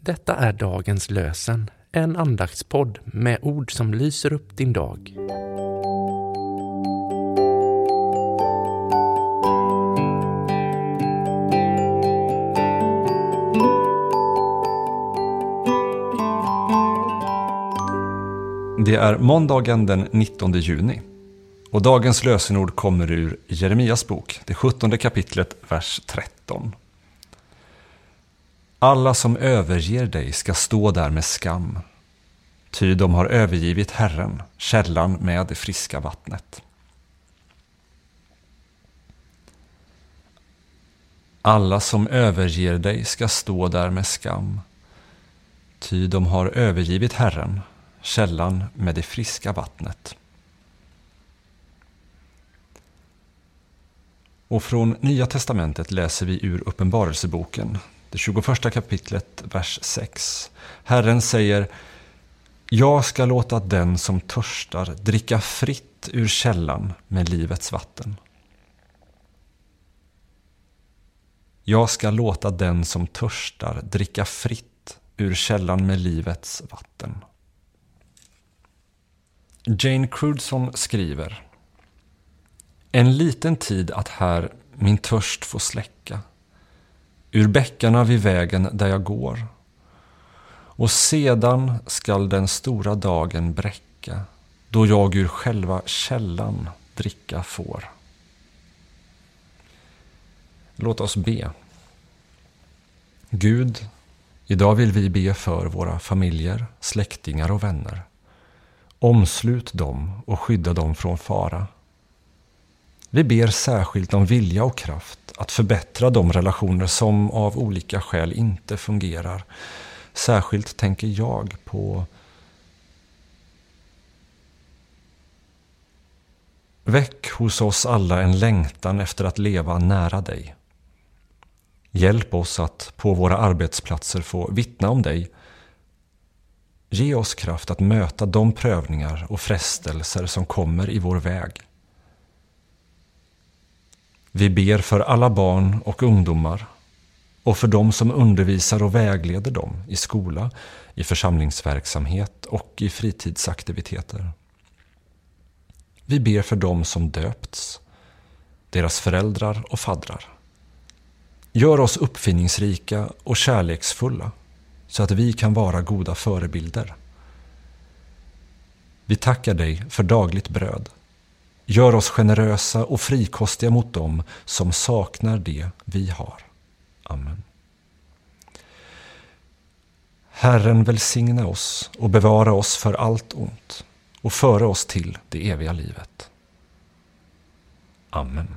Detta är dagens lösen, en andaktspodd med ord som lyser upp din dag. Det är måndagen den 19 juni och dagens lösenord kommer ur Jeremias bok, det 17 kapitlet, vers 13. Alla som överger dig ska stå där med skam, ty de har övergivit Herren, källan med det friska vattnet. Alla som överger dig ska stå där med skam, ty de har övergivit Herren, källan med det friska vattnet. Och från Nya testamentet läser vi ur Uppenbarelseboken, det 21 kapitlet, vers 6. Herren säger Jag ska låta den som törstar dricka fritt ur källan med livets vatten. Jag ska låta den som törstar dricka fritt ur källan med livets vatten. Jane Crudson skriver En liten tid att här min törst få släcka ur bäckarna vid vägen där jag går och sedan skall den stora dagen bräcka då jag ur själva källan dricka får. Låt oss be. Gud, idag vill vi be för våra familjer, släktingar och vänner. Omslut dem och skydda dem från fara. Vi ber särskilt om vilja och kraft att förbättra de relationer som av olika skäl inte fungerar. Särskilt tänker jag på Väck hos oss alla en längtan efter att leva nära dig. Hjälp oss att på våra arbetsplatser få vittna om dig Ge oss kraft att möta de prövningar och frestelser som kommer i vår väg. Vi ber för alla barn och ungdomar och för dem som undervisar och vägleder dem i skola, i församlingsverksamhet och i fritidsaktiviteter. Vi ber för dem som döpts, deras föräldrar och faddrar. Gör oss uppfinningsrika och kärleksfulla så att vi kan vara goda förebilder. Vi tackar dig för dagligt bröd. Gör oss generösa och frikostiga mot dem som saknar det vi har. Amen. Herren välsigna oss och bevara oss för allt ont och föra oss till det eviga livet. Amen.